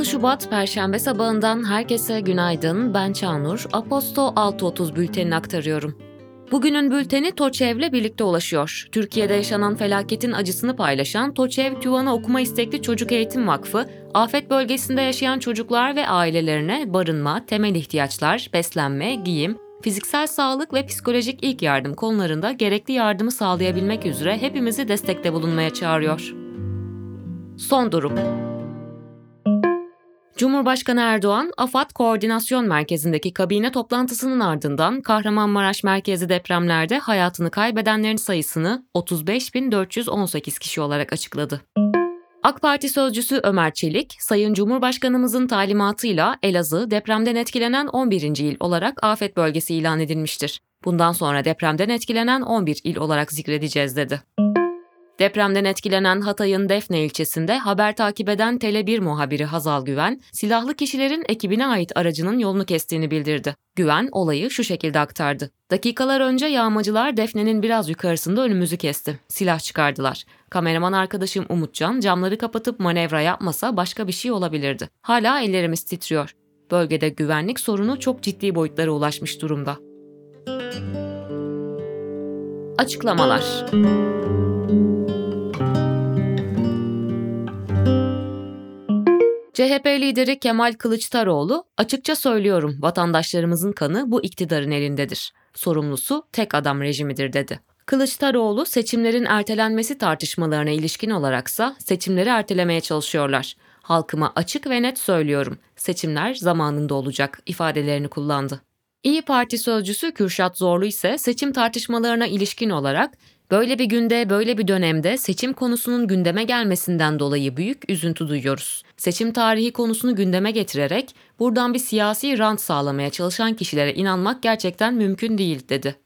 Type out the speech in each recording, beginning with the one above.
16 Şubat Perşembe sabahından herkese günaydın. Ben Çağnur. Aposto 6.30 bültenini aktarıyorum. Bugünün bülteni TOÇEV'le birlikte ulaşıyor. Türkiye'de yaşanan felaketin acısını paylaşan TOÇEV Tüvan'a Okuma İstekli Çocuk Eğitim Vakfı, afet bölgesinde yaşayan çocuklar ve ailelerine barınma, temel ihtiyaçlar, beslenme, giyim, fiziksel sağlık ve psikolojik ilk yardım konularında gerekli yardımı sağlayabilmek üzere hepimizi destekte bulunmaya çağırıyor. Son durum Cumhurbaşkanı Erdoğan, AFAD Koordinasyon Merkezi'ndeki kabine toplantısının ardından Kahramanmaraş merkezi depremlerde hayatını kaybedenlerin sayısını 35.418 kişi olarak açıkladı. AK Parti sözcüsü Ömer Çelik, Sayın Cumhurbaşkanımızın talimatıyla Elazığ depremden etkilenen 11. il olarak afet bölgesi ilan edilmiştir. Bundan sonra depremden etkilenen 11 il olarak zikredeceğiz dedi. Depremden etkilenen Hatay'ın Defne ilçesinde haber takip eden Tele1 muhabiri Hazal Güven, silahlı kişilerin ekibine ait aracının yolunu kestiğini bildirdi. Güven olayı şu şekilde aktardı. Dakikalar önce yağmacılar Defne'nin biraz yukarısında önümüzü kesti. Silah çıkardılar. Kameraman arkadaşım Umutcan camları kapatıp manevra yapmasa başka bir şey olabilirdi. Hala ellerimiz titriyor. Bölgede güvenlik sorunu çok ciddi boyutlara ulaşmış durumda. Açıklamalar CHP lideri Kemal Kılıçdaroğlu, açıkça söylüyorum vatandaşlarımızın kanı bu iktidarın elindedir. Sorumlusu tek adam rejimidir dedi. Kılıçdaroğlu seçimlerin ertelenmesi tartışmalarına ilişkin olaraksa seçimleri ertelemeye çalışıyorlar. Halkıma açık ve net söylüyorum. Seçimler zamanında olacak ifadelerini kullandı. İyi Parti sözcüsü Kürşat Zorlu ise seçim tartışmalarına ilişkin olarak Böyle bir günde, böyle bir dönemde seçim konusunun gündeme gelmesinden dolayı büyük üzüntü duyuyoruz. Seçim tarihi konusunu gündeme getirerek buradan bir siyasi rant sağlamaya çalışan kişilere inanmak gerçekten mümkün değil dedi.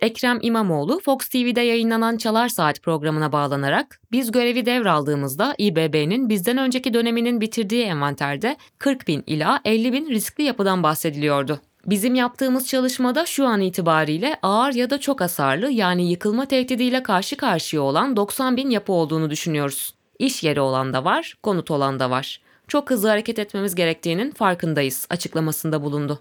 Ekrem İmamoğlu Fox TV'de yayınlanan Çalar Saat programına bağlanarak biz görevi devraldığımızda İBB'nin bizden önceki döneminin bitirdiği envanterde 40 bin ila 50 bin riskli yapıdan bahsediliyordu. Bizim yaptığımız çalışmada şu an itibariyle ağır ya da çok hasarlı yani yıkılma tehdidiyle karşı karşıya olan 90 bin yapı olduğunu düşünüyoruz. İş yeri olan da var, konut olan da var. Çok hızlı hareket etmemiz gerektiğinin farkındayız açıklamasında bulundu.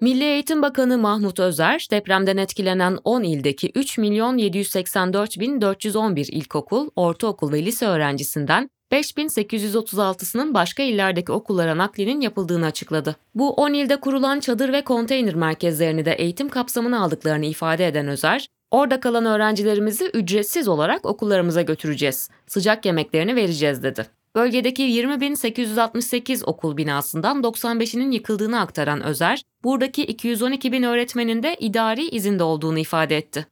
Milli Eğitim Bakanı Mahmut Özer, depremden etkilenen 10 ildeki 3 milyon 784 bin 411 ilkokul, ortaokul ve lise öğrencisinden 5836'sının başka illerdeki okullara naklinin yapıldığını açıkladı. Bu 10 ilde kurulan çadır ve konteyner merkezlerini de eğitim kapsamına aldıklarını ifade eden Özer, Orada kalan öğrencilerimizi ücretsiz olarak okullarımıza götüreceğiz. Sıcak yemeklerini vereceğiz dedi. Bölgedeki 20.868 okul binasından 95'inin yıkıldığını aktaran Özer, buradaki 212 bin öğretmenin de idari izinde olduğunu ifade etti.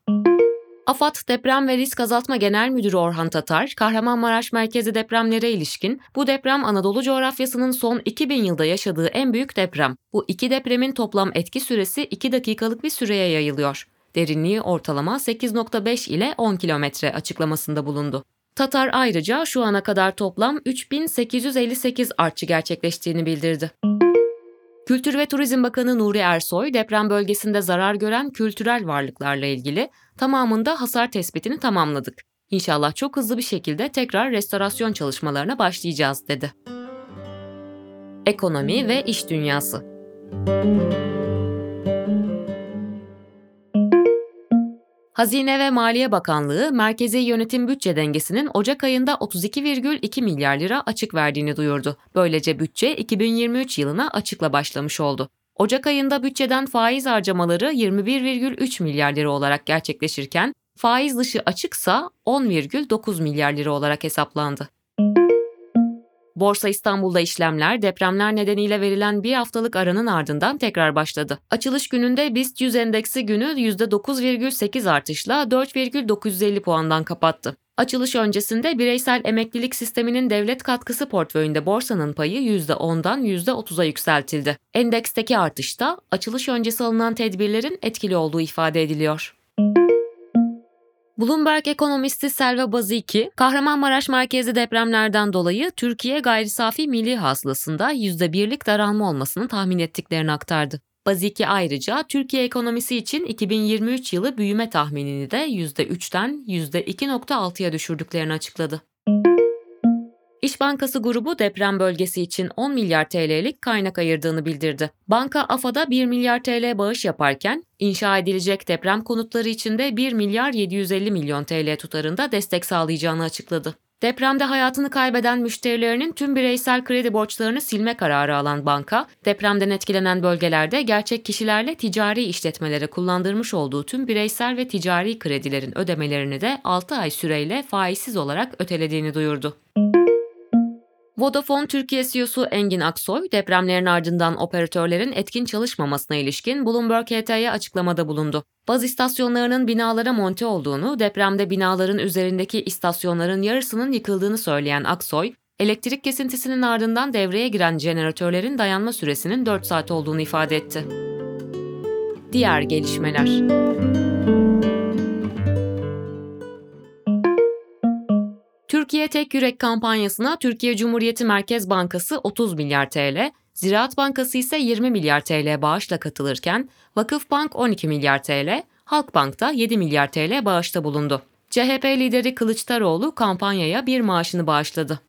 AFAD Deprem ve Risk Azaltma Genel Müdürü Orhan Tatar, Kahramanmaraş merkezi depremlere ilişkin bu deprem Anadolu coğrafyasının son 2000 yılda yaşadığı en büyük deprem. Bu iki depremin toplam etki süresi 2 dakikalık bir süreye yayılıyor. Derinliği ortalama 8.5 ile 10 kilometre açıklamasında bulundu. Tatar ayrıca şu ana kadar toplam 3858 artçı gerçekleştiğini bildirdi. Kültür ve Turizm Bakanı Nuri Ersoy, deprem bölgesinde zarar gören kültürel varlıklarla ilgili tamamında hasar tespitini tamamladık. İnşallah çok hızlı bir şekilde tekrar restorasyon çalışmalarına başlayacağız dedi. Ekonomi ve iş dünyası Hazine ve Maliye Bakanlığı, merkezi yönetim bütçe dengesinin Ocak ayında 32,2 milyar lira açık verdiğini duyurdu. Böylece bütçe 2023 yılına açıkla başlamış oldu. Ocak ayında bütçeden faiz harcamaları 21,3 milyar lira olarak gerçekleşirken, faiz dışı açıksa 10,9 milyar lira olarak hesaplandı. Borsa İstanbul'da işlemler depremler nedeniyle verilen bir haftalık aranın ardından tekrar başladı. Açılış gününde BIST 100 endeksi günü %9,8 artışla 4,950 puandan kapattı. Açılış öncesinde bireysel emeklilik sisteminin devlet katkısı portföyünde borsanın payı %10'dan %30'a yükseltildi. Endeksteki artışta açılış öncesi alınan tedbirlerin etkili olduğu ifade ediliyor. Bloomberg ekonomisti Selva Baziki, Kahramanmaraş merkezi depremlerden dolayı Türkiye gayri safi milli hasılasında %1'lik daralma olmasını tahmin ettiklerini aktardı. Baziki ayrıca Türkiye ekonomisi için 2023 yılı büyüme tahminini de %3'ten %2.6'ya düşürdüklerini açıkladı. İş Bankası grubu deprem bölgesi için 10 milyar TL'lik kaynak ayırdığını bildirdi. Banka AFA'da 1 milyar TL bağış yaparken inşa edilecek deprem konutları için de 1 milyar 750 milyon TL tutarında destek sağlayacağını açıkladı. Depremde hayatını kaybeden müşterilerinin tüm bireysel kredi borçlarını silme kararı alan banka, depremden etkilenen bölgelerde gerçek kişilerle ticari işletmelere kullandırmış olduğu tüm bireysel ve ticari kredilerin ödemelerini de 6 ay süreyle faizsiz olarak ötelediğini duyurdu. Vodafone Türkiye CEO'su Engin Aksoy, depremlerin ardından operatörlerin etkin çalışmamasına ilişkin Bloomberg HT'ye açıklamada bulundu. Baz istasyonlarının binalara monte olduğunu, depremde binaların üzerindeki istasyonların yarısının yıkıldığını söyleyen Aksoy, elektrik kesintisinin ardından devreye giren jeneratörlerin dayanma süresinin 4 saat olduğunu ifade etti. Diğer gelişmeler Türkiye Tek Yürek kampanyasına Türkiye Cumhuriyeti Merkez Bankası 30 milyar TL, Ziraat Bankası ise 20 milyar TL bağışla katılırken Vakıfbank 12 milyar TL, Halkbank da 7 milyar TL bağışta bulundu. CHP lideri Kılıçdaroğlu kampanyaya bir maaşını bağışladı.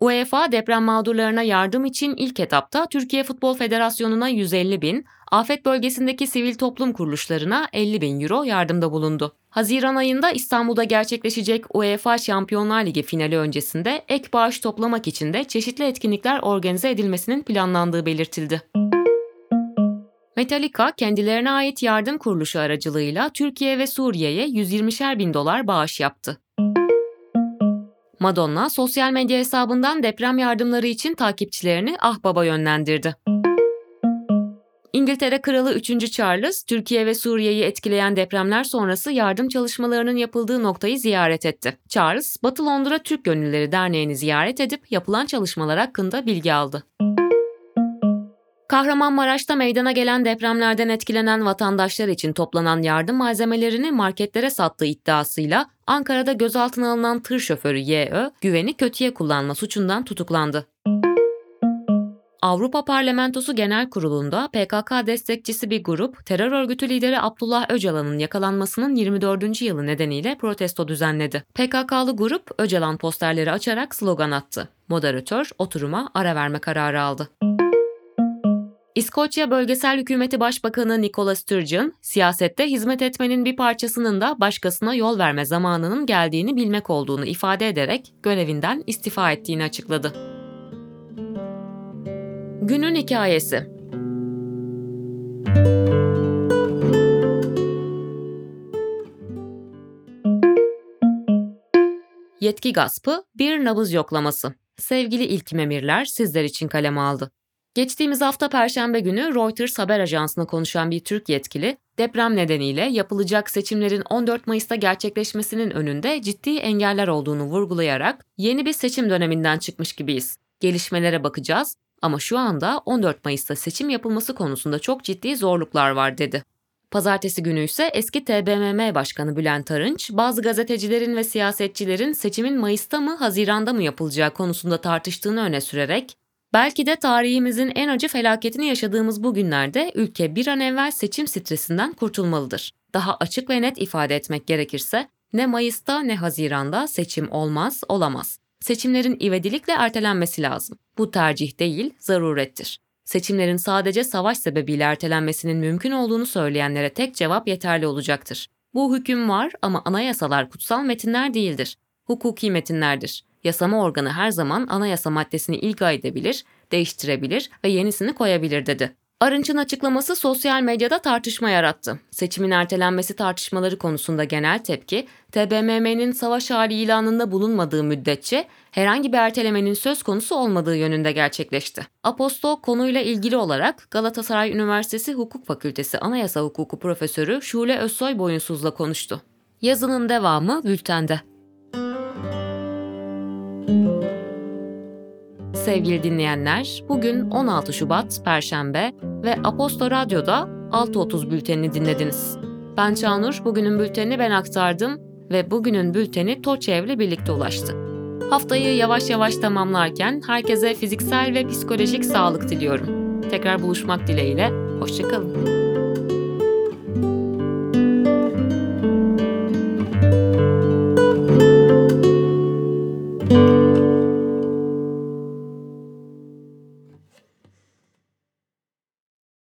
UEFA deprem mağdurlarına yardım için ilk etapta Türkiye Futbol Federasyonu'na 150 bin, afet bölgesindeki sivil toplum kuruluşlarına 50 bin euro yardımda bulundu. Haziran ayında İstanbul'da gerçekleşecek UEFA Şampiyonlar Ligi finali öncesinde ek bağış toplamak için de çeşitli etkinlikler organize edilmesinin planlandığı belirtildi. Metallica kendilerine ait yardım kuruluşu aracılığıyla Türkiye ve Suriye'ye 120'şer bin dolar bağış yaptı. Madonna sosyal medya hesabından deprem yardımları için takipçilerini ah baba yönlendirdi. İngiltere Kralı 3. Charles, Türkiye ve Suriye'yi etkileyen depremler sonrası yardım çalışmalarının yapıldığı noktayı ziyaret etti. Charles, Batı Londra Türk Gönülleri Derneği'ni ziyaret edip yapılan çalışmalar hakkında bilgi aldı. Kahramanmaraş'ta meydana gelen depremlerden etkilenen vatandaşlar için toplanan yardım malzemelerini marketlere sattığı iddiasıyla Ankara'da gözaltına alınan tır şoförü YÖ, güveni kötüye kullanma suçundan tutuklandı. Avrupa Parlamentosu Genel Kurulu'nda PKK destekçisi bir grup, terör örgütü lideri Abdullah Öcalan'ın yakalanmasının 24. yılı nedeniyle protesto düzenledi. PKK'lı grup Öcalan posterleri açarak slogan attı. Moderatör oturuma ara verme kararı aldı. İskoçya Bölgesel Hükümeti Başbakanı Nicola Sturgeon, siyasette hizmet etmenin bir parçasının da başkasına yol verme zamanının geldiğini bilmek olduğunu ifade ederek görevinden istifa ettiğini açıkladı. Günün hikayesi Yetki gaspı, bir nabız yoklaması. Sevgili ilk memirler sizler için kaleme aldı. Geçtiğimiz hafta Perşembe günü Reuters haber ajansına konuşan bir Türk yetkili, deprem nedeniyle yapılacak seçimlerin 14 Mayıs'ta gerçekleşmesinin önünde ciddi engeller olduğunu vurgulayarak yeni bir seçim döneminden çıkmış gibiyiz. Gelişmelere bakacağız ama şu anda 14 Mayıs'ta seçim yapılması konusunda çok ciddi zorluklar var dedi. Pazartesi günü ise eski TBMM Başkanı Bülent Arınç, bazı gazetecilerin ve siyasetçilerin seçimin Mayıs'ta mı, Haziran'da mı yapılacağı konusunda tartıştığını öne sürerek, belki de tarihimizin en acı felaketini yaşadığımız bu günlerde ülke bir an evvel seçim stresinden kurtulmalıdır. Daha açık ve net ifade etmek gerekirse, ne Mayıs'ta ne Haziran'da seçim olmaz, olamaz. Seçimlerin ivedilikle ertelenmesi lazım. Bu tercih değil, zarurettir. Seçimlerin sadece savaş sebebiyle ertelenmesinin mümkün olduğunu söyleyenlere tek cevap yeterli olacaktır. Bu hüküm var ama anayasalar kutsal metinler değildir. Hukuki metinlerdir. Yasama organı her zaman anayasa maddesini ilga edebilir, değiştirebilir ve yenisini koyabilir dedi. Arınç'ın açıklaması sosyal medyada tartışma yarattı. Seçimin ertelenmesi tartışmaları konusunda genel tepki, TBMM'nin savaş hali ilanında bulunmadığı müddetçe herhangi bir ertelemenin söz konusu olmadığı yönünde gerçekleşti. Aposto konuyla ilgili olarak Galatasaray Üniversitesi Hukuk Fakültesi Anayasa Hukuku Profesörü Şule Özsoy Boyunsuz'la konuştu. Yazının devamı bültende. Sevgili dinleyenler, bugün 16 Şubat Perşembe ve Aposto Radyo'da 6.30 bültenini dinlediniz. Ben Çağnur, bugünün bültenini ben aktardım ve bugünün bülteni Toçev'le birlikte ulaştı. Haftayı yavaş yavaş tamamlarken herkese fiziksel ve psikolojik sağlık diliyorum. Tekrar buluşmak dileğiyle, hoşçakalın.